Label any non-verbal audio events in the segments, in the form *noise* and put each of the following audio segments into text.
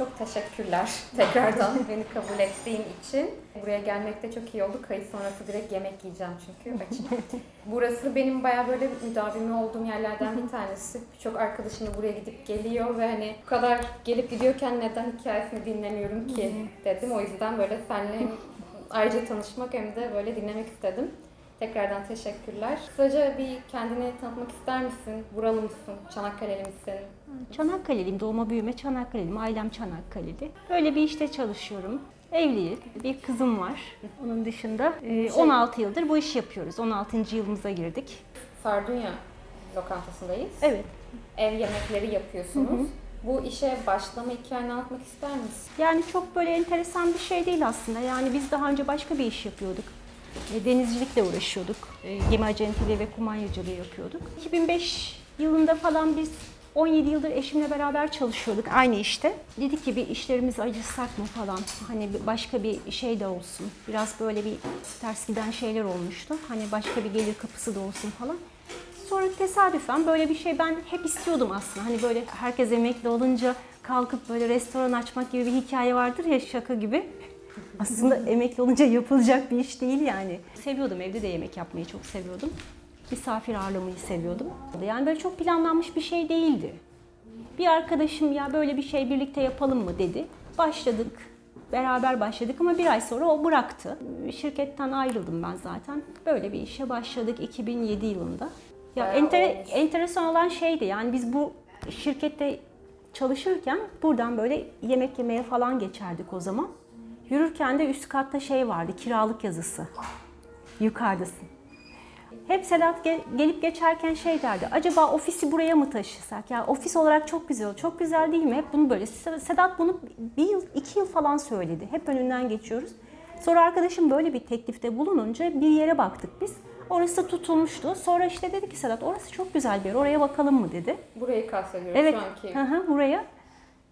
çok teşekkürler *laughs* tekrardan beni kabul ettiğin için. Buraya gelmekte çok iyi oldu. Kayıt sonrası direkt yemek yiyeceğim çünkü açım. *laughs* Burası benim bayağı böyle müdavimi olduğum yerlerden bir tanesi. Birçok arkadaşım da buraya gidip geliyor ve hani bu kadar gelip gidiyorken neden hikayesini dinlemiyorum ki dedim. O yüzden böyle seninle ayrıca tanışmak hem de böyle dinlemek istedim. Tekrardan teşekkürler. Kısaca bir kendini tanıtmak ister misin? Buralı mısın? Çanakkale'li misin? Çanakkale'liyim, doğma büyüme Çanakkale'liyim. Ailem Çanakkale'li. Böyle bir işte çalışıyorum. Evliyim. Bir kızım var. Onun dışında e, 16 yıldır bu işi yapıyoruz. 16. yılımıza girdik. Sardunya lokantasındayız. Evet. Ev yemekleri yapıyorsunuz. Bu işe başlama hikayeni anlatmak ister misin? Yani çok böyle enteresan bir şey değil aslında. Yani biz daha önce başka bir iş yapıyorduk. E, Denizcilikle uğraşıyorduk. E, Gemi acentiliği ve kumanyacılığı yapıyorduk. 2005 yılında falan biz 17 yıldır eşimle beraber çalışıyorduk aynı işte. Dedik ki bir işlerimizi acısak mı falan. Hani başka bir şey de olsun. Biraz böyle bir ters giden şeyler olmuştu. Hani başka bir gelir kapısı da olsun falan. Sonra tesadüfen böyle bir şey ben hep istiyordum aslında. Hani böyle herkes emekli olunca kalkıp böyle restoran açmak gibi bir hikaye vardır ya şaka gibi. Aslında emekli olunca yapılacak bir iş değil yani. Seviyordum evde de yemek yapmayı çok seviyordum. Misafir ağırlamayı seviyordum. Yani böyle çok planlanmış bir şey değildi. Bir arkadaşım ya böyle bir şey birlikte yapalım mı dedi. Başladık. Beraber başladık ama bir ay sonra o bıraktı. Şirketten ayrıldım ben zaten. Böyle bir işe başladık 2007 yılında. Ya Bayağı olmuş. enteresan olan şeydi yani biz bu şirkette çalışırken buradan böyle yemek yemeye falan geçerdik o zaman. Yürürken de üst katta şey vardı kiralık yazısı. Yukarıdasın. Hep Sedat ge- gelip geçerken şey derdi. Acaba ofisi buraya mı taşısak? Ya ofis olarak çok güzel. Çok güzel değil mi? Hep bunu böyle. Sedat bunu bir yıl, iki yıl falan söyledi. Hep önünden geçiyoruz. Sonra arkadaşım böyle bir teklifte bulununca bir yere baktık biz. Orası tutulmuştu. Sonra işte dedi ki Sedat orası çok güzel bir yer. Oraya bakalım mı dedi. Burayı kastediyoruz Evet. şu anki. Hı hı, buraya.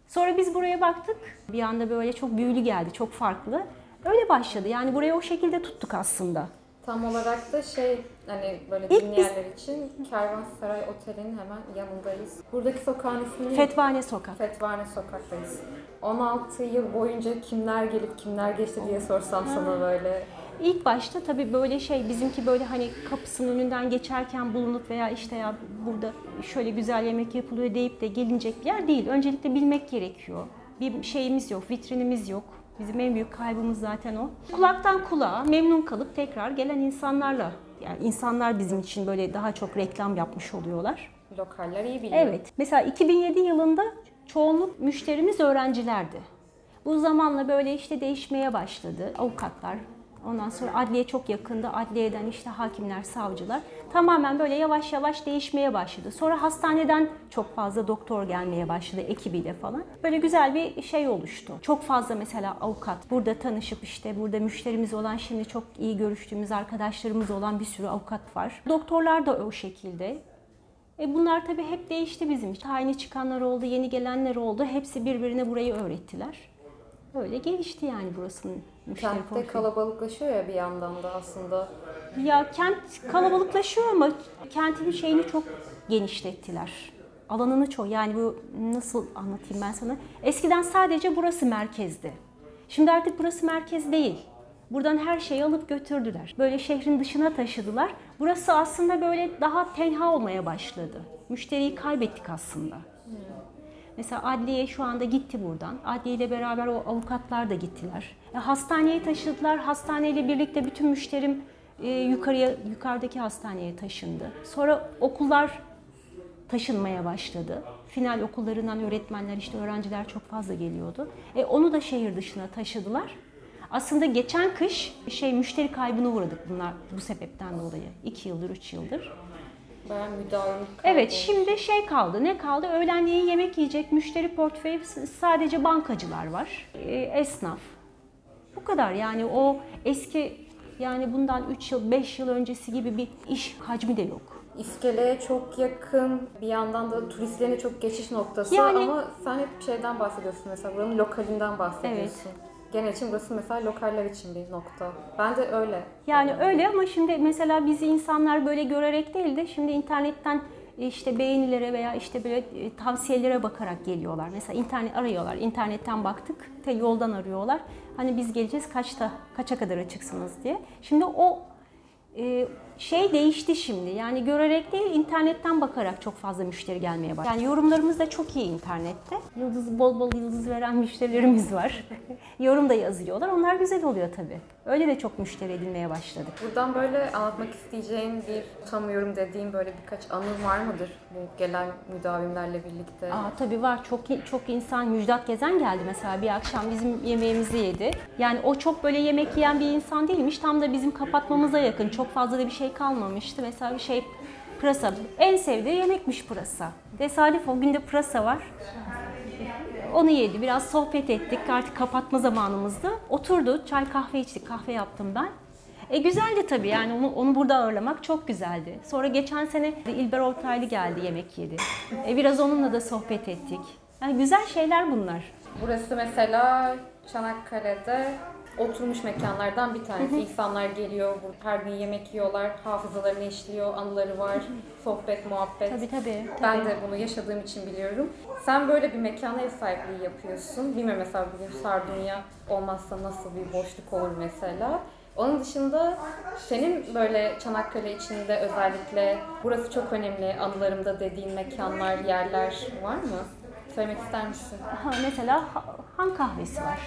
Sonra biz buraya baktık. Bir anda böyle çok büyülü geldi. Çok farklı. Öyle başladı. Yani burayı o şekilde tuttuk aslında. Tam olarak da şey hani böyle İlk dinleyenler için Kervansaray Oteli'nin hemen yanındayız. Buradaki sokağın ismi ne? Fetvane Sokak. Fetvane Sokak'tayız. 16 yıl boyunca kimler gelip kimler geçti diye sorsam sana böyle. İlk başta tabii böyle şey bizimki böyle hani kapısının önünden geçerken bulunup veya işte ya burada şöyle güzel yemek yapılıyor deyip de gelinecek bir yer değil. Öncelikle bilmek gerekiyor. Bir şeyimiz yok, vitrinimiz yok. Bizim en büyük kaybımız zaten o. Kulaktan kulağa memnun kalıp tekrar gelen insanlarla yani insanlar bizim için böyle daha çok reklam yapmış oluyorlar. Lokaller iyi biliyor. Evet. Mesela 2007 yılında çoğunluk müşterimiz öğrencilerdi. Bu zamanla böyle işte değişmeye başladı. Avukatlar, ondan sonra adliye çok yakında. Adliyeden işte hakimler, savcılar. Tamamen böyle yavaş yavaş değişmeye başladı. Sonra hastaneden çok fazla doktor gelmeye başladı ekibiyle falan. Böyle güzel bir şey oluştu. Çok fazla mesela avukat burada tanışıp işte burada müşterimiz olan şimdi çok iyi görüştüğümüz arkadaşlarımız olan bir sürü avukat var. Doktorlar da o şekilde. E bunlar tabii hep değişti bizim için. Tayini çıkanlar oldu, yeni gelenler oldu. Hepsi birbirine burayı öğrettiler. Öyle gelişti yani burasının müşteri Kentte kalabalıklaşıyor ya bir yandan da aslında. Ya kent kalabalıklaşıyor ama kentin şeyini çok genişlettiler. Alanını çok yani bu nasıl anlatayım ben sana? Eskiden sadece burası merkezdi. Şimdi artık burası merkez değil. Buradan her şeyi alıp götürdüler. Böyle şehrin dışına taşıdılar. Burası aslında böyle daha tenha olmaya başladı. Müşteriyi kaybettik aslında. Mesela adliye şu anda gitti buradan. Adliye ile beraber o avukatlar da gittiler. E, hastaneye taşıdılar. Hastaneyle birlikte bütün müşterim e, yukarıya yukarıdaki hastaneye taşındı. Sonra okullar taşınmaya başladı. Final okullarından öğretmenler işte öğrenciler çok fazla geliyordu. E, onu da şehir dışına taşıdılar. Aslında geçen kış şey müşteri kaybına uğradık bunlar bu sebepten dolayı. 2 yıldır, 3 yıldır. Bayağı müdavim Evet şimdi şey kaldı. Ne kaldı? Öğlenleyin yemek yiyecek müşteri portföyü sadece bankacılar var. E, esnaf. Bu kadar yani o eski yani bundan 3 yıl 5 yıl öncesi gibi bir iş hacmi de yok. İskeleye çok yakın, bir yandan da turistlerin çok geçiş noktası Yani- ama sen hep şeyden bahsediyorsun mesela buranın lokalinden bahsediyorsun. Genel için burası mesela lokaller için bir nokta. Ben de öyle. Yani öyle ama şimdi mesela bizi insanlar böyle görerek değil de şimdi internetten işte beğenilere veya işte böyle e, tavsiyelere bakarak geliyorlar. Mesela internet arıyorlar. İnternetten baktık. Te yoldan arıyorlar. Hani biz geleceğiz kaçta kaça kadar açıksınız diye. Şimdi o e, şey değişti şimdi. Yani görerek değil, internetten bakarak çok fazla müşteri gelmeye başladı. Yani yorumlarımız da çok iyi internette. Yıldız bol bol yıldız veren müşterilerimiz var. *laughs* Yorum da yazıyorlar. Onlar güzel oluyor tabii. Öyle de çok müşteri edinmeye başladık. Buradan böyle anlatmak isteyeceğin bir utanmıyorum dediğin böyle birkaç anın var mıdır bu gelen müdavimlerle birlikte? Aa, tabii var. Çok çok insan Müjdat Gezen geldi mesela bir akşam bizim yemeğimizi yedi. Yani o çok böyle yemek yiyen bir insan değilmiş. Tam da bizim kapatmamıza yakın. Çok fazla da bir şey kalmamıştı. Mesela bir şey pırasa. En sevdiği yemekmiş pırasa. Tesadüf o günde pırasa var. Onu yedi. Biraz sohbet ettik. Artık kapatma zamanımızdı. Oturdu. Çay kahve içtik. Kahve yaptım ben. E güzeldi tabii yani onu, onu burada ağırlamak çok güzeldi. Sonra geçen sene İlber Ortaylı geldi yemek yedi. E biraz onunla da sohbet ettik. Yani güzel şeyler bunlar. Burası mesela Çanakkale'de oturmuş mekanlardan bir tanesi. İnsanlar geliyor, burada her gün yemek yiyorlar, hafızalarını işliyor, anıları var, sohbet, muhabbet. Tabii tabii. Ben tabii. de bunu yaşadığım için biliyorum. Sen böyle bir mekana ev sahipliği yapıyorsun. Bilmiyorum mesela bugün Sardunya olmazsa nasıl bir boşluk olur mesela. Onun dışında senin böyle Çanakkale içinde özellikle burası çok önemli anılarımda dediğin mekanlar, yerler var mı? Söylemek ister misin? Ha, mesela Ha- Han kahvesi var.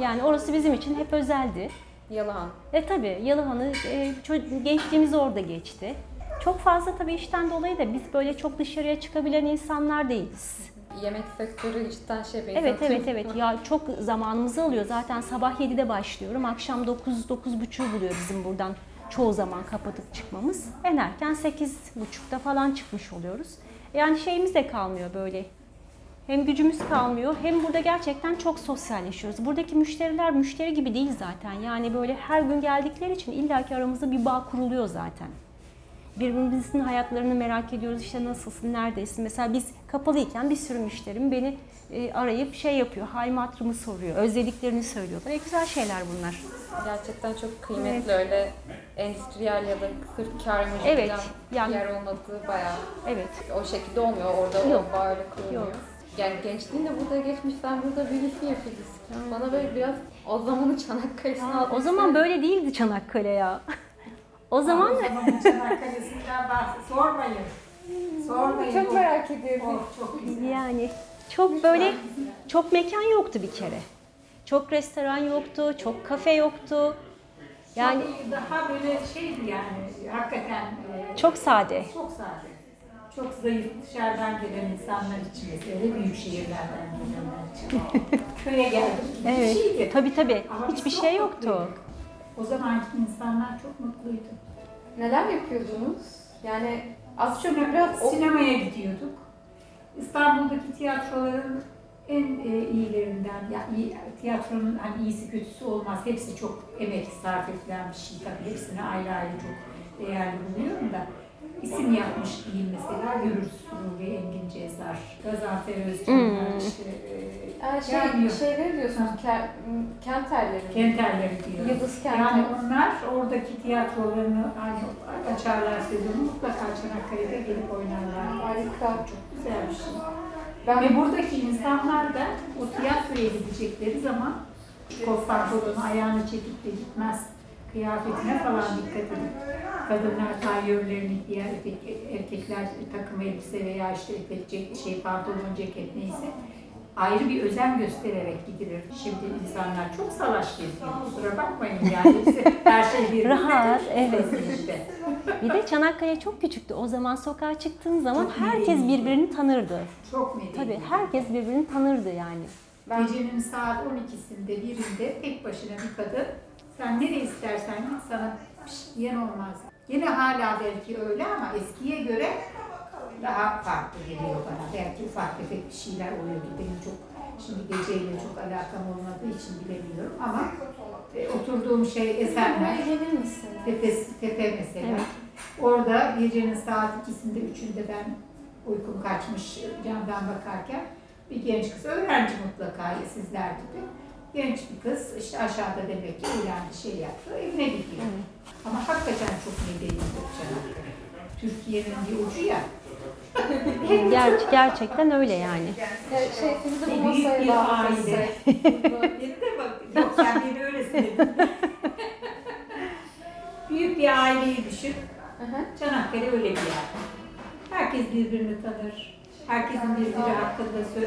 Yani orası bizim için hep özeldi. Yalıhan. E tabii Yalıhan'ı e, ço- gençliğimiz orada geçti. Çok fazla tabii işten dolayı da biz böyle çok dışarıya çıkabilen insanlar değiliz. Yemek sektörü cidden şey bir Evet evet evet ya çok zamanımızı alıyor. Zaten sabah 7'de başlıyorum. Akşam 9 9.30 buluyor bizim buradan çoğu zaman kapatıp çıkmamız. En erken 8.30'da falan çıkmış oluyoruz. Yani şeyimiz de kalmıyor böyle. Hem gücümüz kalmıyor hem burada gerçekten çok sosyalleşiyoruz. Buradaki müşteriler müşteri gibi değil zaten. Yani böyle her gün geldikleri için illaki aramızda bir bağ kuruluyor zaten. Birbirimizin hayatlarını merak ediyoruz. İşte nasılsın, neredesin? Mesela biz kapalıyken bir sürü müşterim beni e, arayıp şey yapıyor, hal hatırımı soruyor. Özlediklerini söylüyorlar. E, güzel şeyler bunlar. Gerçekten çok kıymetli öyle endüstriyel ya da sırf kar amacı Evet, yani- yer olmadığı bayağı Evet. o şekilde olmuyor. Orada Yok. o bağ öyle kurulmuyor. Yok. Yani gençliğin de burada geçmiş. Sen burada büyüsün ya Filiz. Bana böyle biraz o zamanı Çanakkale'sine Aa, o zaman böyle değildi Çanakkale ya. *laughs* o zaman O zaman Çanakkale'sinden bahs- sormayın. Sormayın. Çok O- merak ediyorum. o çok güzel. yani çok böyle çok mekan yoktu bir kere. Çok restoran yoktu, çok kafe yoktu. Yani Çok daha böyle şeydi yani hakikaten e, çok sade. çok sade. Çok zayıf dışarıdan gelen insanlar için mesela büyük şehirlerden gelenler için. *laughs* Köye geldim. Evet. Bir şeydi. Tabii tabii. Ama biz Hiçbir çok şey yoktu. mutluyduk. O zamanki insanlar çok mutluydu. Neler yapıyordunuz? Yani az çok biraz o... Sinemaya gidiyorduk. İstanbul'daki tiyatroların en e, iyilerinden, yani iyi, tiyatronun hani iyisi kötüsü olmaz. Hepsi çok emek sarf edilen bir şey tabii. Hepsine ayrı ayrı çok değerli buluyorum da. İsim yapmış değil mesela Gürür Sururi, Engin Cezar, Gazanfer Özcanlar, Hmm. işte e, Ee, şey, gelmiyor. şeyleri diyorsunuz, ke, kenterleri. Kenterleri diyor. Yıldız Kenter. Yani onlar oradaki tiyatrolarını hani açarlar sezonu mutlaka Çanakkale'de gelip oynarlar. Harika. Çok güzel bir şey. Ben Ve buradaki insanlar da o tiyatroya gidecekleri zaman pantolonu ayağını çekip de gitmez. Kıyafetine falan dikkat edin. Kadınlar tayyörlerini giyer, erkek- erkekler takım elbise veya işte etek, şey pantolon, ceket neyse ayrı bir özen göstererek gidilir. Şimdi insanlar çok salaş geziyor. Kusura bakmayın yani. Her şey bir Rahat, evet. işte. Bir de Çanakkale çok küçüktü. O zaman sokağa çıktığın zaman Çok herkes medeni. birbirini tanırdı. Çok medeni. Tabii herkes birbirini tanırdı yani. Ben- Gecenin saat 12'sinde birinde tek başına bir kadın sen nereye istersen git sana diyen olmaz. Yine hala belki öyle ama eskiye göre daha farklı geliyor bana. Belki ufak tefek bir şeyler oluyordu. Benim çok şimdi geceyle çok alakam olmadığı için bilemiyorum ama e, oturduğum şey misin? tepe, tepe mesela. Evet. Orada gecenin saat ikisinde, üçünde ben uykum kaçmış camdan bakarken bir genç kız, öğrenci mutlaka sizler gibi. Genç bir kız işte aşağıda demek ki eğlendi şey yaptı, evine gidiyor. Ama hakikaten çok medenidir Çanakkale. Türkiye'nin bir ucu ya. Ger- gerçekten öyle yani. Ya şey, sizi de bu Bir büyük masaya bir. Dedi de bak, yok sen beni öylesin. Büyük bir aileyi düşün. Hı hı. Çanakkale öyle bir yer. Herkes birbirini tanır. Herkesin birbiri hakkında sö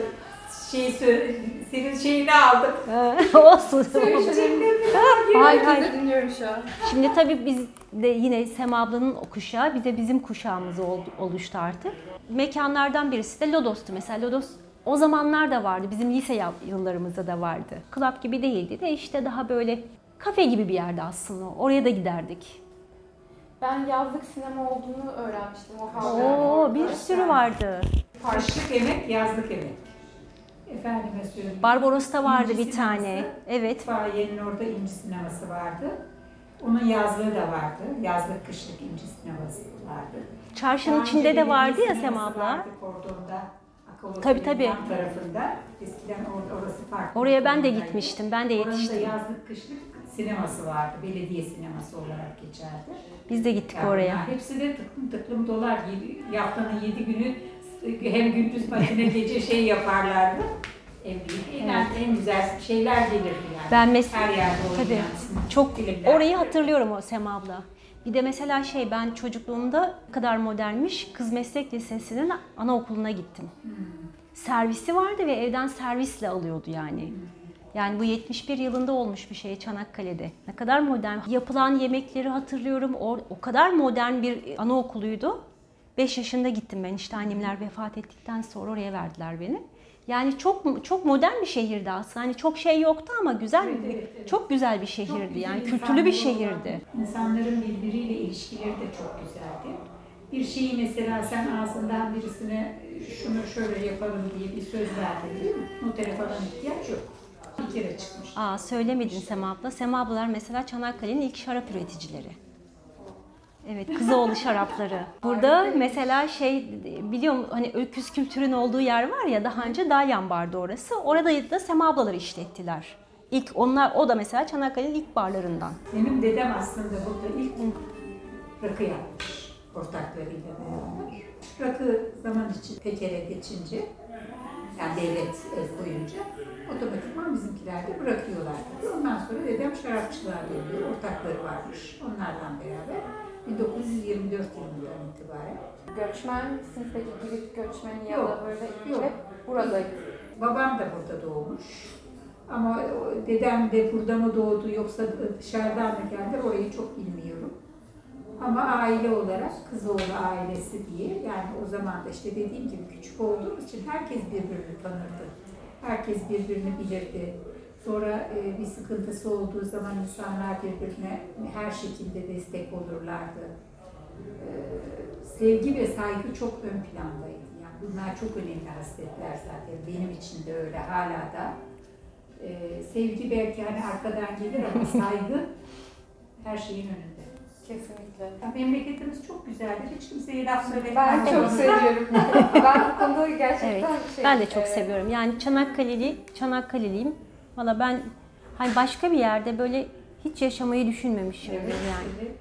şey söyle, senin şeyini aldım. *laughs* Olsun. Hayır, dinliyorum şu an. Şimdi tabii biz de yine Sema ablanın o kuşağı, bir de bizim kuşağımız oldu, oluştu artık. Mekanlardan birisi de Lodos'tu mesela. Lodos o zamanlar da vardı, bizim lise yıl- yıllarımızda da vardı. Club gibi değildi de işte daha böyle kafe gibi bir yerde aslında. Oraya da giderdik. Ben yazlık sinema olduğunu öğrenmiştim o havlu. Oo bir sürü vardı. Kışlık yemek, yazlık yemek. Efendime söyleyeyim. Barbaros'ta vardı İnci bir tane. Evet. İtfaiyenin orada inci sineması vardı. Onun yazlığı da vardı. Yazlık kışlık inci sineması vardı. Çarşının Daha önce içinde de vardı ya sineması Sema abla. Vardı Kordon'da. Akıl Tabii, tabii. yan tarafında. Eskiden or- orası farklı. Oraya ben de gitmiştim. Ben de Oranın da yetiştim. yazlık kışlık sineması vardı. Belediye sineması olarak geçerdi. Biz de gittik Yani oraya. Hepsi de tıklım tıklım dolar. Yedi, haftanın yedi günü hem gündüz makine gece şey yaparlardı. En büyük, en, en güzel şeyler gelirdi yani. Ben mes- Her yerde Tabii. Çok filmler. orayı hatırlıyorum o Sema abla. Bir de mesela şey ben çocukluğumda kadar modernmiş Kız Meslek Lisesi'nin anaokuluna gittim. Servisi vardı ve evden servisle alıyordu yani. Yani bu 71 yılında olmuş bir şey Çanakkale'de. Ne kadar modern. Yapılan yemekleri hatırlıyorum. O, o kadar modern bir anaokuluydu. 5 yaşında gittim ben işte annemler vefat ettikten sonra oraya verdiler beni. Yani çok çok modern bir şehirdi aslında. Hani çok şey yoktu ama güzel, Evet, evet, evet. çok güzel bir Çok şehirdi. güzel Yani kültürlü bir olan, şehirdi. İnsanların birbiriyle ilişkileri de çok güzeldi. Bir şeyi mesela sen ağzından birisine şunu şöyle yapalım diye bir söz verdin değil mi? Notere falan ihtiyaç yok. Bir kere çıkmış. Aa söylemedin Sema abla. Sema ablalar mesela Çanakkale'nin ilk şarap üreticileri. Evet, Kızıoğlu şarapları. *laughs* Burada mesela şey biliyorum hani öküz kültürün olduğu yer var ya daha önce Dalyan bardı orası. Orada da Sema ablaları işlettiler. İlk onlar o da mesela Çanakkale'nin ilk barlarından. Benim dedem aslında burada ilk rakı yapmış ortaklarıyla beraber. Rakı zaman için Peker'e geçince, yani devlet el koyunca otomatikman bizimkiler de bırakıyorlardı. Ondan sonra dedem şarapçılar geliyor, ortakları varmış. Onlardan beraber 1924 yılından itibaren. Göçmensiniz peki Girit göçmeni ya da böyle yok. hep buradayız. Babam da burada doğmuş. Ama dedem de burada mı doğdu yoksa dışarıdan mı geldi orayı çok bilmiyorum. Ama aile olarak Kızıoğlu ailesi diye yani o zaman da işte dediğim gibi küçük olduğumuz için herkes birbirini tanırdı. Herkes birbirini bilirdi. Sonra e, bir sıkıntısı olduğu zaman insanlar birbirine her şekilde destek olurlardı. E, sevgi ve saygı çok ön plandaydı. Yani bunlar çok önemli hasletler zaten. Benim için de öyle hala da. E, sevgi belki hani arkadan gelir ama *laughs* saygı her şeyin önünde. Kesinlikle. Ya memleketimiz çok güzeldir. Hiç kimseye laf söyletmez. Ben çok seviyorum. *laughs* ben bu konuda gerçekten Evet, şey... Ben de çok e, seviyorum. Yani Çanakkale'li, Çanakkale'liyim. Valla ben hani başka bir yerde böyle hiç yaşamayı düşünmemişimdir Evet, yani. evet.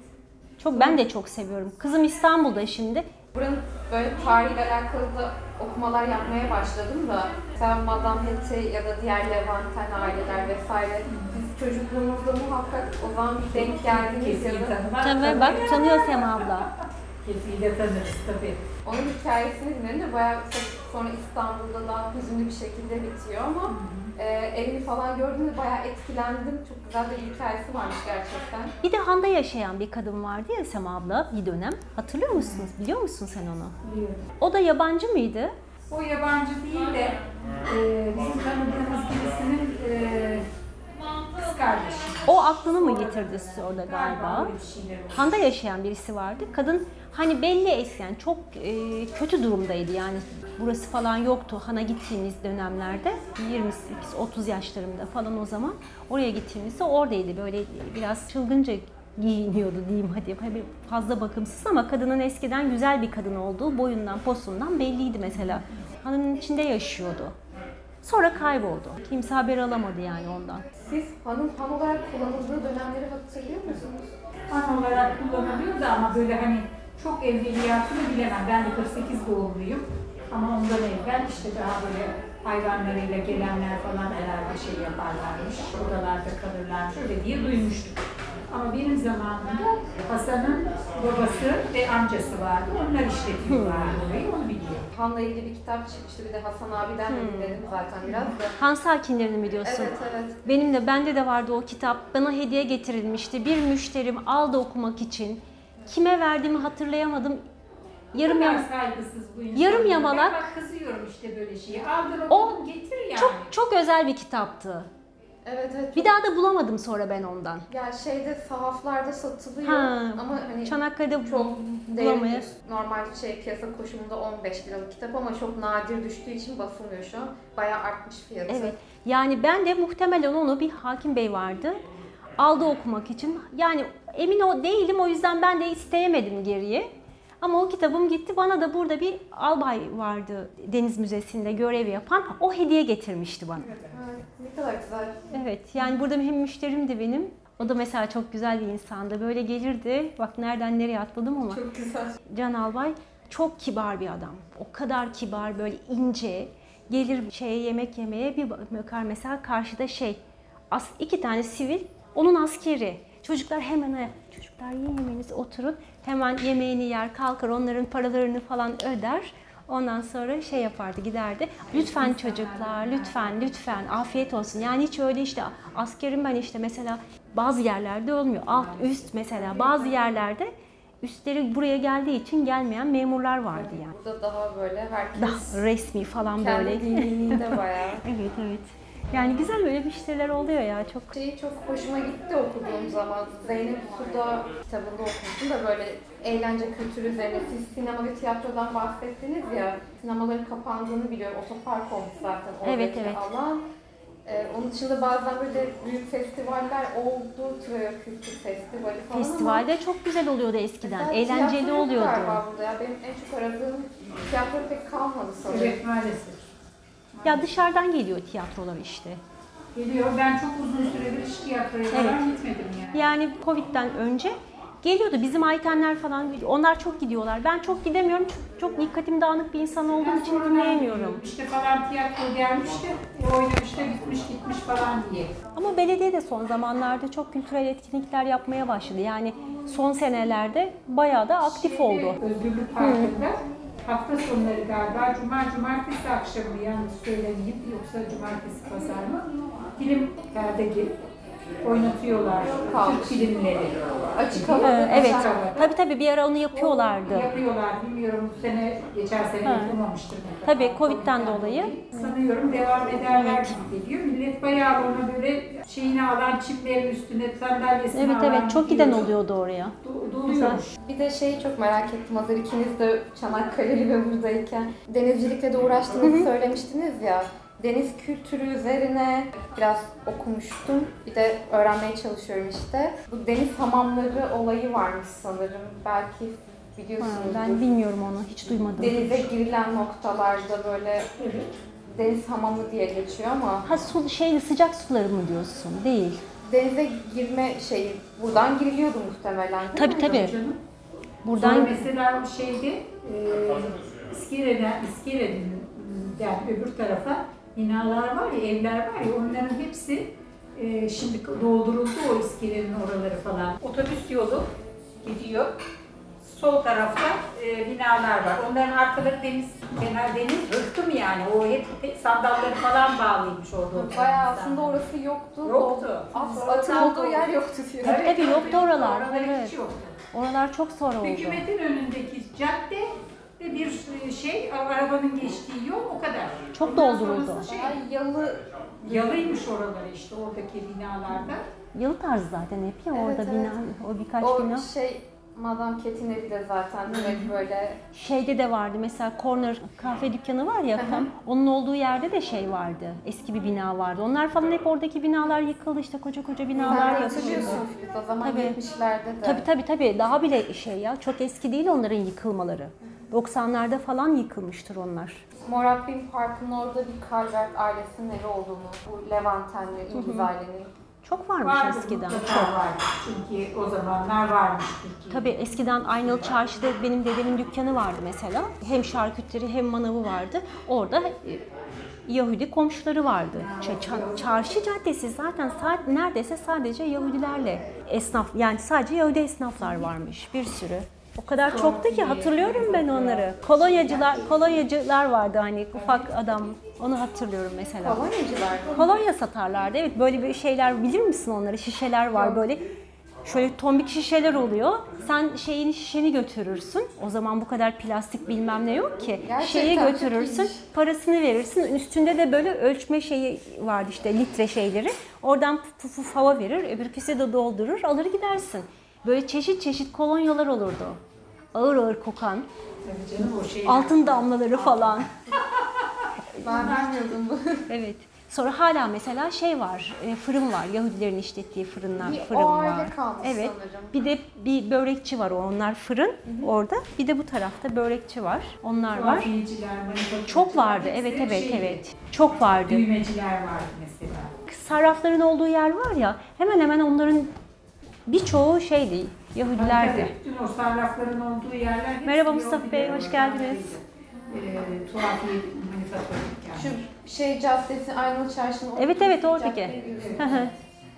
Çok ben de çok seviyorum. Kızım İstanbul'da şimdi. Buranın böyle tarihiyle alakalı da okumalar yapmaya başladım da mesela Madame Hete ya da diğer Levanten aileler vesaire biz çocukluğumuzda muhakkak o zaman bir denk geldiğimiz ya da. Tabii bak tanıyor Sema abla. Kesinlikle tanırız tabii. onun hikayesini dinledim de bayağı sonra İstanbul'da daha hüzünlü bir şekilde bitiyor ama e, evini falan gördüğümde bayağı etkilendim. Çok güzel de bir hikayesi varmış gerçekten. Bir de Han'da yaşayan bir kadın vardı ya Sema abla bir dönem. Hatırlıyor musunuz? Biliyor musun sen onu? Biliyorum. O da yabancı mıydı? O yabancı değil de e, bizim tanıdığımız birisinin e, kız kardeşi. O aklını mı yitirdi orada galiba? Handa yaşayan birisi vardı. Kadın hani belli etken çok e, kötü durumdaydı yani. Burası falan yoktu Han'a gittiğimiz dönemlerde. 28-30 yaşlarımda falan o zaman. Oraya gittiğimizde oradaydı. Böyle biraz çılgınca giyiniyordu diyeyim hadi. Hani fazla bakımsız ama kadının eskiden güzel bir kadın olduğu boyundan posundan belliydi mesela. Han'ın içinde yaşıyordu. Sonra kayboldu. Kimse haber alamadı yani ondan. Siz hanım han olarak kullanıldığı dönemleri hatırlıyor musunuz? An olarak kullanılıyordu ama böyle hani Çok evveliyatını bilemem. Ben de 48 doğumluyum. Ama ondan evvel işte daha böyle hayvanlarıyla gelenler falan herhalde şey yaparlarmış. Odalarda kalırlarmış. Öyle diye duymuştum. Ama benim zamanımda Hasan'ın babası ve amcası vardı. Onlar işletiyorlardı orayı. Onu biliyorum. Han'la ilgili bir kitap çıkmıştı. Bir de Hasan abiden de dinledim zaten biraz da. Han sakinlerini mi diyorsun? Evet evet. Benim de bende de vardı o kitap. Bana hediye getirilmişti. Bir müşterim aldı okumak için. Kime verdiğimi hatırlayamadım. Yarım Ne kadar yam saygısız bu insan. Yarım yamalak. Bak kızıyorum işte böyle şeyi. Aldın O getir yani. çok çok özel bir kitaptı. Evet evet. Bir daha da bulamadım sonra ben ondan. Ya şeyde sahaflarda satılıyor Ha, ama hani Çanakkale'de çok değerli normal şey piyasa koşumunda 15 liralık kitap ama çok nadir düştüğü için basılmıyor şu an. Bayağı artmış fiyatı. Evet. Yani ben de muhtemelen onu bir hakim bey vardı. Aldı okumak için. Yani emin o değilim o yüzden ben de isteyemedim geriye. Ama o kitabım gitti. Bana da burada bir albay vardı Deniz Müzesi'nde görev yapan. O hediye getirmişti bana. Ne kadar güzel. Evet yani burada hem müşterimdi benim. O da mesela çok güzel bir insandı. Böyle gelirdi. Bak nereden nereye atladım ama. Çok güzel. Can Albay çok kibar bir adam. O kadar kibar böyle ince. Gelir şeye yemek yemeye bir bakar mesela karşıda şey as, iki tane sivil onun askeri. Çocuklar hemen çocuklar yiyin yemeğinizi oturun. Hemen yemeğini yer kalkar onların paralarını falan öder. Ondan sonra şey yapardı giderdi. Lütfen çocuklar lütfen lütfen afiyet olsun. Yani hiç öyle işte askerim ben işte mesela bazı yerlerde olmuyor. Alt üst mesela bazı yerlerde üstleri buraya geldiği için gelmeyen memurlar vardı yani. Burada daha böyle herkes Daha resmi falan kendi böyle. dinginliğinde *laughs* bayağı. Evet evet. Yani güzel böyle müşteriler oluyor ya çok. Şeyi çok hoşuma gitti okuduğum zaman. Zeynep Suda kitabında okumuştum da böyle eğlence kültürü üzerine. Siz sinema ve tiyatrodan bahsettiniz ya. Sinemaların kapandığını biliyorum. Otopark olmuş zaten oradaki Evet, evet. alan. Ee, onun dışında bazen böyle büyük festivaller oldu. Troya Kültür Festivali falan ama Festivalde çok güzel oluyordu eskiden. mesela Eğlenceli oluyordu. galiba burada ya. Benim en çok aradığım tiyatro pek kalmadı sanırım. Evet maalesef. Ya dışarıdan geliyor tiyatrolar işte. Geliyor. Ben çok uzun süredir hiç tiyatroya falan gitmedim yani. Yani Covid'den önce geliyordu. Bizim Aytenler falan onlar çok gidiyorlar. Ben çok gidemiyorum. Çok, çok dikkatim dağınık bir insan olduğum Ben için dinleyemiyorum. İşte falan tiyatro gelmişti, e, oynamıştı, bitmiş gitmiş falan diye. Ama belediye de son zamanlarda çok kültürel etkinlikler yapmaya başladı. Yani son senelerde bayağı da aktif Şeyde, oldu. Özgürlük Parkı'nda hafta sonları galiba, cuma, cumartesi akşamı yanlış söylemeyeyim, yoksa cumartesi pazar mı? Film perdegi oynatıyorlar, Kalmış. Türk filmleri. Açık Ee, havada. evet. Havada. Tabii tabii bir ara onu yapıyorlardı. Yapıyorlar, bilmiyorum bu sene, geçen sene Ha. yapılmamıştır. mutlaka. Tabii, Covid'den dolayı. Sanıyorum devam ederler gibi geliyor. Millet bayağı ona böyle şeyini alan, çimlerin üstüne sandalyesini Evet alan evet çok giden gidiyor. oluyordu oraya. Do- doluyormuş. Bir de şeyi çok merak ettim hazır ikiniz de Çanakkale'li ve buradayken. Denizcilikle de uğraştığınızı söylemiştiniz ya. Deniz kültürü üzerine biraz okumuştum. Bir de öğrenmeye çalışıyorum işte. Bu deniz hamamları olayı varmış sanırım. Belki Ha, biliyorsunuz. ben bilmiyorum onu hiç duymadım. Denize girilen noktalarda böyle deniz hamamı diye geçiyor ama Ha su şey sıcak suları mı diyorsun? Değil. denize girme şeyi buradan giriliyordu muhtemelen. değil Tabii mi? tabii. Canım. Sonra Buradan mesela o şeyde e, İskele'den, İskele'nin yani öbür tarafa binalar var ya, evler var ya onların hepsi e, şimdi dolduruldu o iskelenin oraları falan. Otobüs yolu gidiyor. Sol tarafta e, binalar var. Onların arkaları deniz, kenar deniz rıhtım yani. O hep, hep sandalları falan bağlıymış orada. Bayağı aslında orası yoktu. Yoktu. At, atın olduğu yer yoktu diyor. Tabii, tabii, yoktu oralar. Oralar Evet. hiç yoktu. oralar çok sonra oldu. Hükümetin önündeki cadde bir şey arabanın geçtiği yol o kadar. Çok Ondan dolduruldu. sonrası Şey, Bayağı yalı yalıymış oraları işte oradaki binalarda. Yalı tarzı zaten hep ya Evet, orada evet. bina, o birkaç o bina. şey Madame Cat'in evi de zaten direkt böyle Şeyde de vardı mesela corner kahve dükkanı var ya tam onun olduğu yerde de şey vardı. Eski bir bina vardı. Onlar falan hep oradaki binalar yıkıldı işte koca koca binalar sen de yapıldı. hatırlıyorsun Filiz o zaman Tabii. 70'lerde de. Tabii tabii tabii daha bile şey ya çok eski değil onların yıkılmaları. 90'larda falan yıkılmıştır onlar. Morat Bin Park'ın orada bir Calvert ailesinin evi olduğunu, bu Levantenli İngiliz ailenin Çok varmış Vardı, eskiden. Çok. vardı. Çünkü o zamanlar varmış Türkiye'de. Tabii eskiden Aynalı Çarşı'da benim dedemin dükkanı vardı mesela. Hem şarküteri hem manavı vardı. Orada e, Yahudi komşuları vardı. Ça- çarşı caddesi zaten neredeyse sadece Yahudilerle esnaf yani sadece Yahudi esnaflar varmış bir sürü. O kadar çoktu ki hatırlıyorum ben onları. Kolonyacılar kolonyacılar vardı hani ufak adam. Onu hatırlıyorum mesela. Kolonyacılar. Kolonya satarlardı. Evet böyle bir şeyler bilir misin onları? Şişeler var böyle. Şöyle tombik şişeler oluyor. Sen şeyini şişeni götürürsün. O zaman bu kadar plastik bilmem ne yok ki. Şeyi çok götürürsün. iyiymiş. Parasını verirsin. Üstünde de böyle ölçme şeyi vardı işte litre şeyleri. Oradan puf puf hava verir. Öbürküsü de doldurur. Alır gidersin. Böyle çeşit çeşit kolonyalar olurdu. Ağır ağır kokan. Tabii canım o şey. Altın damlaları falan. *laughs* Ben bilmiyordum bu. Evet. Sonra hala mesela şey var, e, fırın var. Yahudilerin işlettiği fırınlar, Bir fırın o var. kalmış evet. sanırım. Bir de bir börekçi var. Onlar fırın orada. Bir de bu tarafta börekçi var. Onlar var. Çok vardı. Evet evet şeydi. evet. Çok vardı. Düğmeciler vardı mesela. Sarrafların olduğu yer var ya. Hemen hemen onların birçoğu şeydi. Yahudilerdi. Tabii, Bütün o sarrafların olduğu yerler hepsi Merhaba Mustafa Bey, hoş geldiniz. Tuhafiye manifaturacılar. Şu şey caddesi Aynalı Çarşı'nın Evet, evet, oradaki. Hı hı.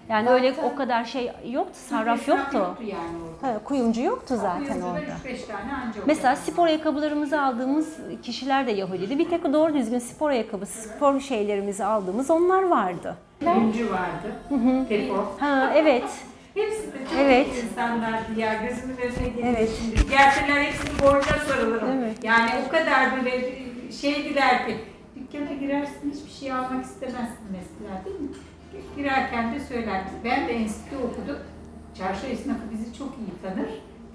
yani öyle Zaten- o kadar şey yoktu. Sarraf yoktu. yoktu yani orada. Ha, kuyumcu yoktu zaten Kuyumcular orada. 3-5 tane anca Mesela spor ayakkabılarımızı aldığımız kişiler de Yahudiydi. Bir tek doğru düzgün spor ayakkabısı, spor şeylerimizi aldığımız onlar vardı. Kuyumcu vardı. Depo. Ha evet. Hepsi de çok Evet. iyi insanlardı ya. Gözümün önüne geliyor Evet. şimdi. Gerçekten hepsini borca sarılırım. Evet. Yani o kadar böyle şeydiler ki dükkana girersin hiçbir şey almak istemezsin mesela değil mi? Girerken de söylerdi. Ben de enstitü okudum. Çarşı esnafı bizi çok iyi tanır.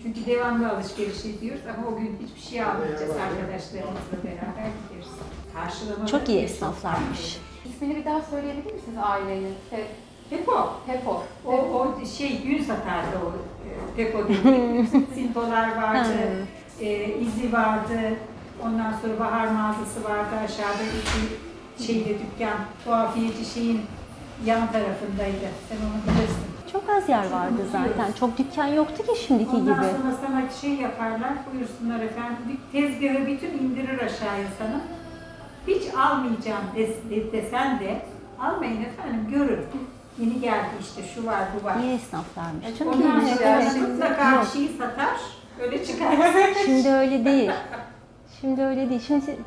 Çünkü devamlı alışveriş ediyoruz ama o gün hiçbir şey almayacağız arkadaşlarımızla beraber gideriz. Karşılamalı Çok iyi esnaflarmış. İsmini bir daha söyleyebilir misiniz ailenin? He, Hep o. hep o. O, şey gün satardı o e, depo *laughs* dediğim. Sintolar vardı, e, izi vardı. Ondan sonra bahar mağazası vardı aşağıda iki şeyde dükkan. Tuhafiyeci şeyin yan tarafındaydı. Sen onu bilirsin. Çok az yer vardı zaten. Çok dükkan yoktu ki şimdiki Ondan gibi. sonra sana şey yaparlar, buyursunlar efendim. Dük- Tezgahı bütün indirir aşağıya sana. Hiç almayacağım des, de- desen de almayın efendim görün. Yeni geldi işte şu var bu var. İyi esnaflarmış. Çok Ondan iyi. sonra Evet. mutlaka Yok. bir şeyi satar, öyle çıkar. *laughs* *laughs* Şimdi öyle değil. Şimdi öyle değil. Şimdi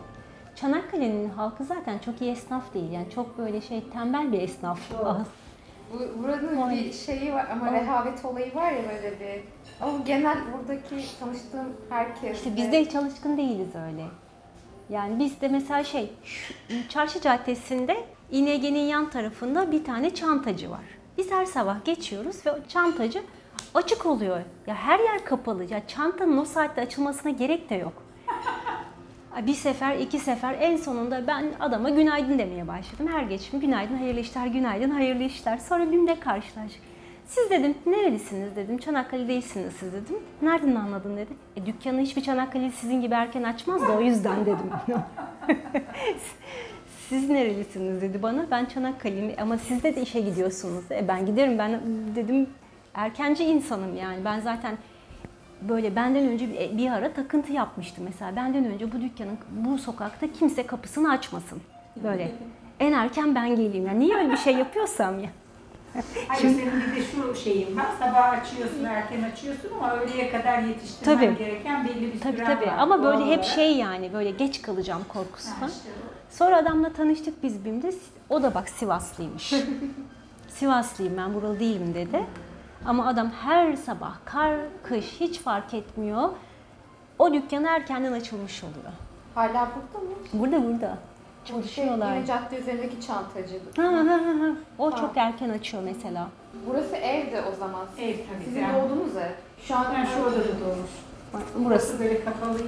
Çanakkale'nin halkı zaten çok iyi esnaf değil. Yani çok böyle şey tembel bir esnaf. Doğru. Bu, buranın bir şeyi var ama rehavet olayı var ya böyle bir. Ama genel buradaki tanıştığım herkes. İşte biz de hiç alışkın değiliz öyle. Yani biz de mesela şey, şu- Çarşı Caddesi'nde İNG'nin yan tarafında bir tane çantacı var. Biz her sabah geçiyoruz ve o çantacı açık oluyor. Ya her yer kapalı. Ya çantanın o saatte açılmasına gerek de yok. Bir sefer, iki sefer en sonunda ben adama günaydın demeye başladım. Her geçim günaydın, hayırlı işler, günaydın, hayırlı işler. Sonra BİM'de karşılaştık. Siz dedim nerelisiniz dedim. Çanakkale değilsiniz siz dedim. Nereden anladın dedi. E dükkanı hiçbir Çanakkale sizin gibi erken açmaz da o yüzden dedim. *laughs* siz nerelisiniz dedi bana. Ben Çanakkale'liyim ama siz de, işe gidiyorsunuz. E ben giderim ben dedim erkenci insanım yani. Ben zaten böyle benden önce bir, bir ara takıntı yapmıştım mesela. Benden önce bu dükkanın bu sokakta kimse kapısını açmasın. Böyle en erken ben geleyim. Yani niye öyle bir şey yapıyorsam ya? Hayır senin bir de şu şeyin var, sabah açıyorsun, erken açıyorsun ama öğleye kadar yetiştirmen Tabii. gereken belli bir Tabii süren tabii var. ama böyle Doğal hep olarak. şey yani böyle geç kalacağım korkusundan. Ha, işte. Sonra adamla tanıştık biz BİM'de. O da bak Sivaslıymış. *laughs* Sivaslıyım ben buralı değilim dedi. Ama adam her sabah kar, kış hiç fark etmiyor. O dükkan erkenden açılmış oluyor. Hala burada mı? Burada burada. Şey, Çalışıyorlar. yine cadde üzerindeki çantacı. Ha, ha, ha, ha. O Ha. çok erken açıyor mesela. Burası evde o zaman. Ev tabii. Sizin ben, doğduğunuz ev. Şu an ben şu odada doğmuş. Burası. Burası böyle kapalıydı.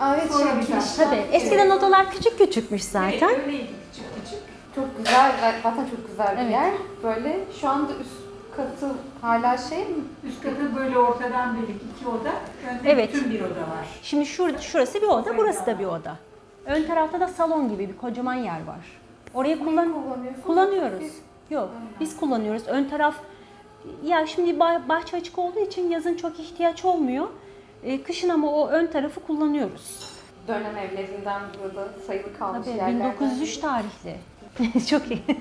Aa, evet, Sonra şey, bir kirişten- Tabii eskiden odalar küçük küçükmüş zaten. Evet, öyleydi küçük küçük. Çok güzel, zaten çok güzel bir Evet. yer. Böyle şu anda üst katı hala şey mi? Üst katı böyle ortadan böyle iki oda, önde Evet. bütün bir oda var. Şimdi şur, şurası bir oda, burası da bir oda. Ön tarafta da salon gibi bir kocaman yer var. Orayı kullan kullanıyoruz. Yok. Biz kullanıyoruz. Ön taraf ya şimdi bah- bahçe açık olduğu için yazın çok ihtiyaç olmuyor. E, kışın ama o ön tarafı kullanıyoruz. Dönem evlerinden burada sayılı kalmış Tabii yerlerden. 1903 tarihli. *laughs* çok iyi. *laughs*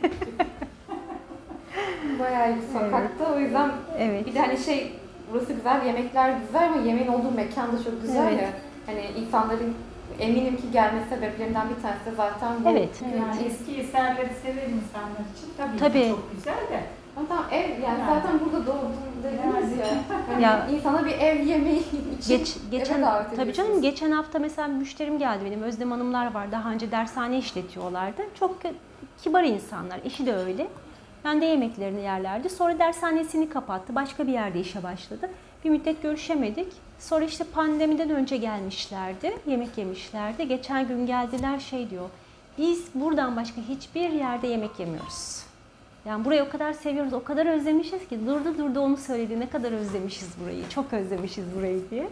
Bayağı bir sokakta. O yüzden Evet. bir de hani şey burası güzel, yemekler güzel ama yemeğin olduğu mekan da çok güzel Evet. ya. Hani insanların eminim ki gelme sebeplerinden bir tanesi de zaten bu. Evet. Yani eski eserleri seven insanlar için tabii, ki Tabii. çok güzel de. Ama tamam ev yani, Yani. zaten burada doğdum dediniz ya. *laughs* Hani Ya- insana bir ev yemeği için Geç, geçen eve davet tabii canım geçen hafta mesela müşterim geldi benim Özlem Hanımlar var daha önce dershane işletiyorlardı. Çok kibar insanlar. Eşi de öyle. Ben de yemeklerini yerlerdi. Sonra dershanesini kapattı. Başka bir yerde işe başladı. Bir müddet görüşemedik. Sonra işte pandemiden önce gelmişlerdi. Yemek yemişlerdi. Geçen gün geldiler şey diyor. Biz buradan başka hiçbir yerde yemek yemiyoruz. Yani burayı o kadar seviyoruz, o kadar özlemişiz ki durdu durdu onu söyledi. Ne kadar özlemişiz burayı, çok özlemişiz burayı diye.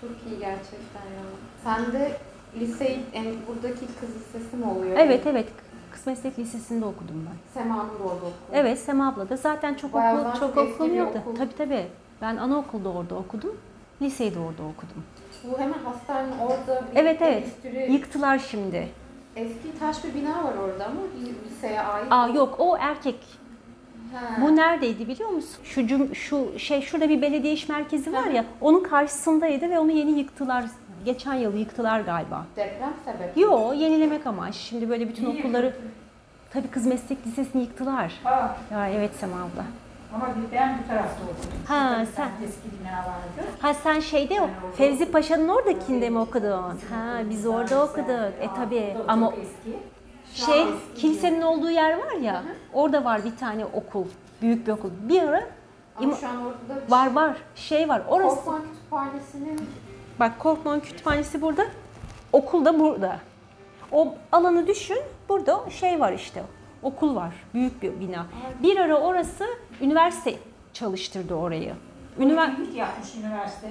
Çok iyi gerçekten ya. Sen de liseyi, yani buradaki kız lisesi mi oluyor? Evet evet, Kız Meslek Lisesi'nde okudum ben. Sema'nın da orada okudu. Evet Sema abla da zaten çok Bayağı okul, çok yoktu. okul. Tabii tabii. Ben anaokulda orada okudum. Liseyi de orada okudum. Bu hemen hastanenin orada bir Evet, evet. endüstri- Yıktılar şimdi. Eski taş bir bina var orada bir liseye ait. Aa yok o erkek. Ha. Bu neredeydi biliyor musun? Şu cum, şu şey şurada bir belediye iş merkezi var ya. Onun karşısındaydı ve onu yeni yıktılar. Geçen yıl yıktılar galiba. Deprem sebep. Yo yenilemek amaç. Şimdi böyle bütün İyi okulları tabii kız meslek lisesini yıktılar. Aa, Ya evet Sema abla. Ama bir- ben bu tarafta okudum. Ha, Şurada bir sen- Eski bina vardı. Ha sen şeyde o Ben orada Fevzi Paşa'nın oradakinde mi okudun? Ha biz orada okuduk. E tabii ama şey eski kilisenin olduğu yer var ya. Orada var bir tane okul. Büyük bir okul. Bir ara Ama şu an orada var var şey var. Orası Korkman Kütüphanesi'nin bak Korkman Kütüphanesi burada. Okul da burada. O alanı düşün. Burada şey var işte. Okul var. Büyük bir bina. Bir ara orası üniversite çalıştırdı orayı. Ünivers Poliklinik yapmış üniversite.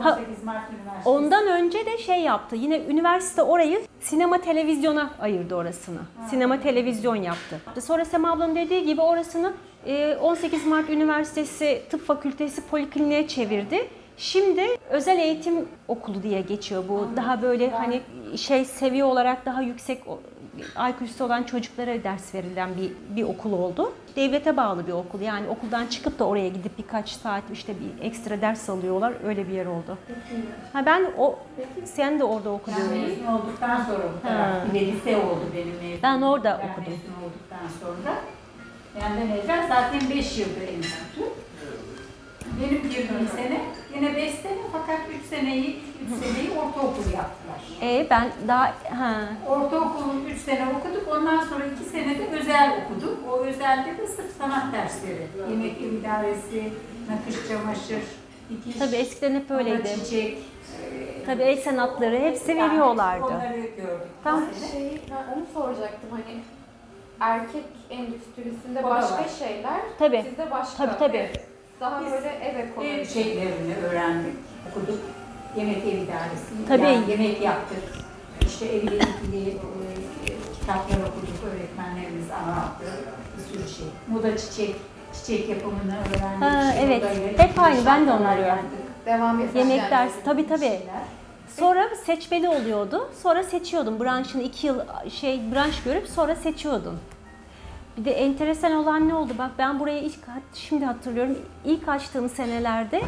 Ha, 18 Mart Üniversitesi. Ondan önce de şey yaptı. Yine üniversite orayı sinema televizyona ayırdı orasını. Sinema televizyon yaptı. Sonra Sema ablanın dediği gibi orasını e, 18 Mart Üniversitesi Tıp Fakültesi Polikliniğe çevirdi. Şimdi özel eğitim okulu diye geçiyor bu. Daha böyle hani şey seviye olarak daha yüksek IQ'su olan çocuklara ders verilen bir, bir okul oldu. Devlete bağlı bir okul. Yani okuldan çıkıp da oraya gidip birkaç saat işte bir ekstra ders alıyorlar. Öyle bir yer oldu. Ha ben o sen de orada okudun. Ben mezun olduktan sonra bu lise oldu benim mezun. Ben orada ben okudum. mezun olduktan sonra. Benden evvel zaten 5 yıldır enstitü. Benim girdiğim sene yine 5 sene fakat 3 seneyi, ilk 3 seneyi ortaokul yaptılar. E ben daha ha Ortaokulu 3 sene okuduk. Ondan sonra 2 sene de özel okuduk. O özelde de sırf sanat dersleri. Yemek ev idaresi, nakış çamaşır, dikiş, tabii eskiden hep öyleydi. çiçek. Tabii el sanatları hepsi Yani veriyorlardı. Onları gördük. Tamam. şey ben onu soracaktım hani erkek endüstrisinde O da başka var. şeyler, Tabii. sizde başka. Tabii tabii. Evet. Daha Biz böyle ev ekonomisi. Ev şeylerini öğrendik, okuduk. Yemek ev idaresi, Tabii. yani yemek yaptık. İşte evle ilgili e, kitaplar okuduk, öğretmenlerimiz anlattı. Bir sürü şey. Moda çiçek, çiçek yapımını öğrendik. Ha, İşte evet. modayla Hep ilgili aynı, ben de şarkılar onları yaptık. Devam etmiş Yemek yani. dersi tabii tabii. Şeyler. Sonra seçmeli oluyordu. Sonra seçiyordum. Branşını iki yıl şey branş görüp sonra seçiyordun. Bir de enteresan olan ne oldu? Bak ben buraya ilk şimdi hatırlıyorum. ilk açtığım senelerde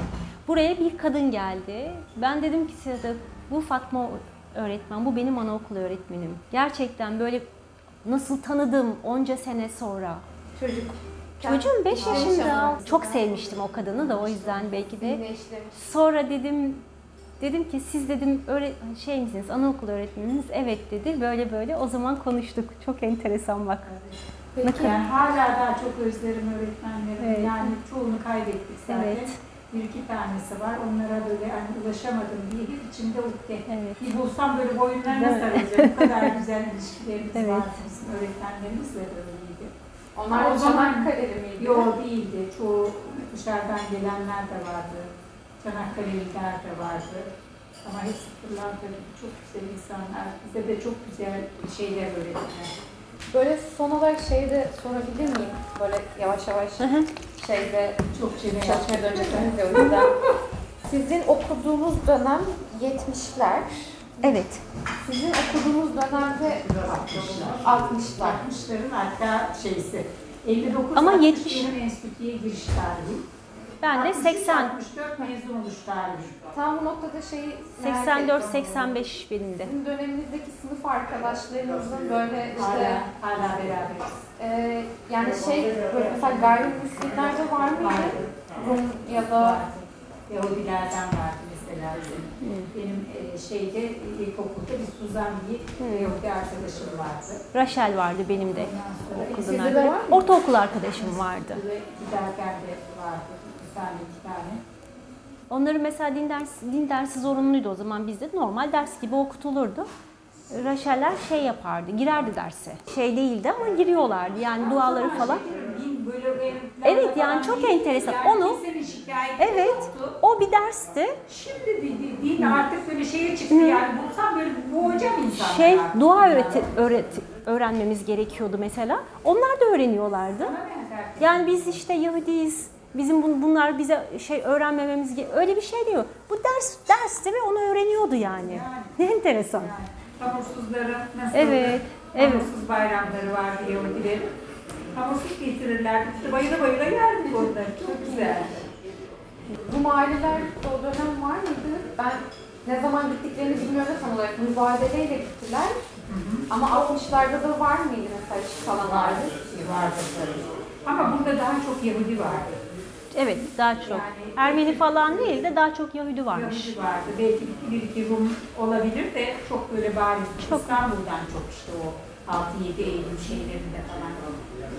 buraya bir kadın geldi. Ben dedim ki size bu Fatma öğretmen, bu benim anaokulu öğretmenim. Gerçekten böyle nasıl tanıdım onca sene sonra. Çocuk. Çocuğum 5 Kendi yaşında. Çok sevmiştim o kadını da o yüzden belki de. Sonra dedim dedim ki siz dedim öyle şey misiniz anaokulu öğretmeniniz? Evet dedi. Böyle böyle o zaman konuştuk. Çok enteresan bak. Peki. Yani hala daha çok özlerim öğretmenlerim. Evet. Yani çoğunu kaybettik zaten. Evet. Bir iki tanesi var. Onlara böyle hani ulaşamadım diye hep içimde ukde. Evet. Bir bulsam böyle boyunlarına Değil mi? sarılacağım. Bu kadar *laughs* güzel ilişkilerimiz Evet. var. Bizim öğretmenlerimizle de öyleydi. Onlar O zaman- Çanakkale'li miydi? Yok değildi. Çoğu dışarıdan gelenler de vardı. Çanakkale'liler de vardı. Ama hepsi pırlanta çok güzel insanlar. Bize de çok güzel şeyler öğrettiler. Böyle son olarak şeyi de sorabilir miyim? Böyle yavaş yavaş şeyde Çok çene çalışmaya döneceksiniz ya o yüzden. *laughs* Sizin okuduğunuz dönem 70'ler. Evet. Sizin okuduğunuz dönemde 60'lar. 60'ların hatta şeysi. 59 Ama 60 70 benim enstitüye giriş tarihi. Ben de 80 64 mezun oluş tarihi. Tam bu noktada şeyi merak 84 ettim. 85 benim de. Sizin döneminizdeki sınıf arkadaşlarınızın böyle işte Hala, beraberiz. e, yani şey böyle mesela gayrimüslimler de var mıydı? Rum ya da Yahudilerden vardı mesela benim. Benim e, şeyde ilkokulda bir Suzan diye bir Yahudi arkadaşım vardı. Rachel vardı benim de. Ondan sonra Okuldan Sizde de arkadaşım. var mı? Ortaokul arkadaşım vardı. Ve giderken de vardı. Bir tane iki tane. Onların mesela din dersi, din dersi zorunluydu o zaman bizde normal ders gibi okutulurdu. Raşeller şey yapardı, girerdi derse. Şey değildi ama giriyorlardı yani duaları falan. Evet, yani çok enteresan. Yani Onu- Evet, yoktu. o bir dersti. Şimdi bir din, artık böyle şeye çıktı yani bulsam böyle boğacağım insanları. Şey, artık. dua öğreti, öğreti, öğrenmemiz gerekiyordu mesela. Onlar da öğreniyorlardı. Yani biz işte Yahudiyiz, bizim bun- bunlar bize şey öğrenmememiz öyle bir şey diyor. Bu ders dersti ve onu öğreniyordu yani. Ne enteresan. Yani hamursuzları nasıl Evet, evet. Hamursuz bayramları vardı Yahudilerin. Hamursuz getirirlerdi. İşte bayıla bayıla yerdik onları. Çok güzeldi. Rum aileler de o dönem var mıydı? Ben ne zaman gittiklerini bilmiyorum da tam olarak mübadeleyle gittiler. Ama 60'larda da var mıydı mesela hiç kalanlarda? Vardı tabii. Ama burada daha çok Yahudi vardı. Evet, daha çok. Ermeni falan değil de daha çok Yahudi varmış. Yahudi vardı. Belki bir, bir iki Rum olabilir de çok böyle bariz. Çok. İstanbul'dan çok işte o 6-7 Eylül şeylerinde falan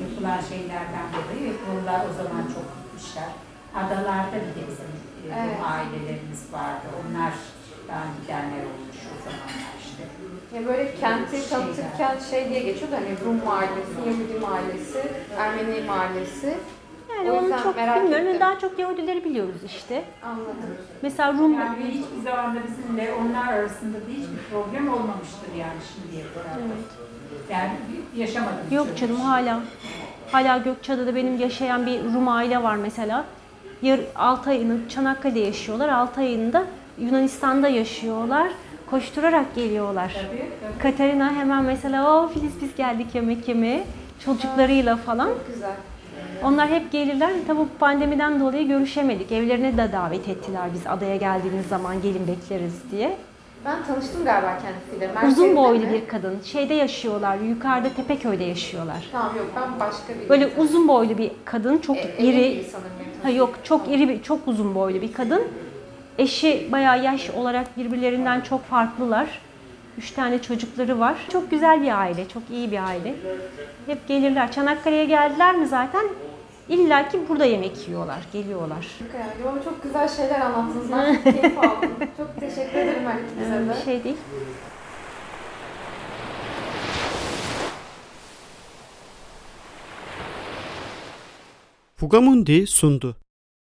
yapılan şeylerden dolayı ve Rumlar o zaman çok gitmişler. Adalarda bir de bizim e, Rum Evet. ailelerimiz vardı. Onlar daha gidenler olmuş o zamanlar işte. Ya böyle kenti tanıtırken şey diye geçiyordu hani Rum mahallesi, Yahudi mahallesi, Ermeni mahallesi. Yani O onu çok merak bilmiyorum. ettim. Daha çok Yahudileri biliyoruz işte. Anladım. Mesela Rum Yani hiçbir zaman da bizimle onlar arasında da hiçbir problem olmamıştır yani şimdiye kadar. Yani bir- yaşamadım. hiç Yok öyle canım hala. Hala Gökçeada'da benim yaşayan bir Rum aile var mesela. Yar 6 ayını Çanakkale'de yaşıyorlar. 6 ayını da Yunanistan'da yaşıyorlar. Koşturarak geliyorlar. Tabii, tabii. Katerina hemen mesela o Filiz biz geldik yemek yemeye çocuklarıyla falan. Çok güzel. Onlar hep gelirler. Tabii bu pandemiden dolayı görüşemedik. Evlerine de davet ettiler biz adaya geldiğimiz zaman gelin bekleriz diye. Ben tanıştım galiba kendisiyle. Merkezde Uzun boylu mi? bir kadın. Şeyde yaşıyorlar. Yukarıda Tepeköy'de yaşıyorlar. Tamam yok ben başka bir Böyle uzun boylu bir kadın, çok E, iri. Ha yok, çok iri bir, çok uzun boylu bir kadın. Eşi bayağı yaş olarak birbirlerinden çok farklılar. Üç tane çocukları var. Çok güzel bir aile, çok iyi bir aile. Hep gelirler. Çanakkale'ye geldiler mi zaten İlla ki burada yemek yiyorlar, geliyorlar. Yani, yo, çok güzel şeyler anlattınız. Ben çok *laughs* keyif aldım. Çok teşekkür ederim her ikinize Bir de. şey değil. Fugamundi sundu.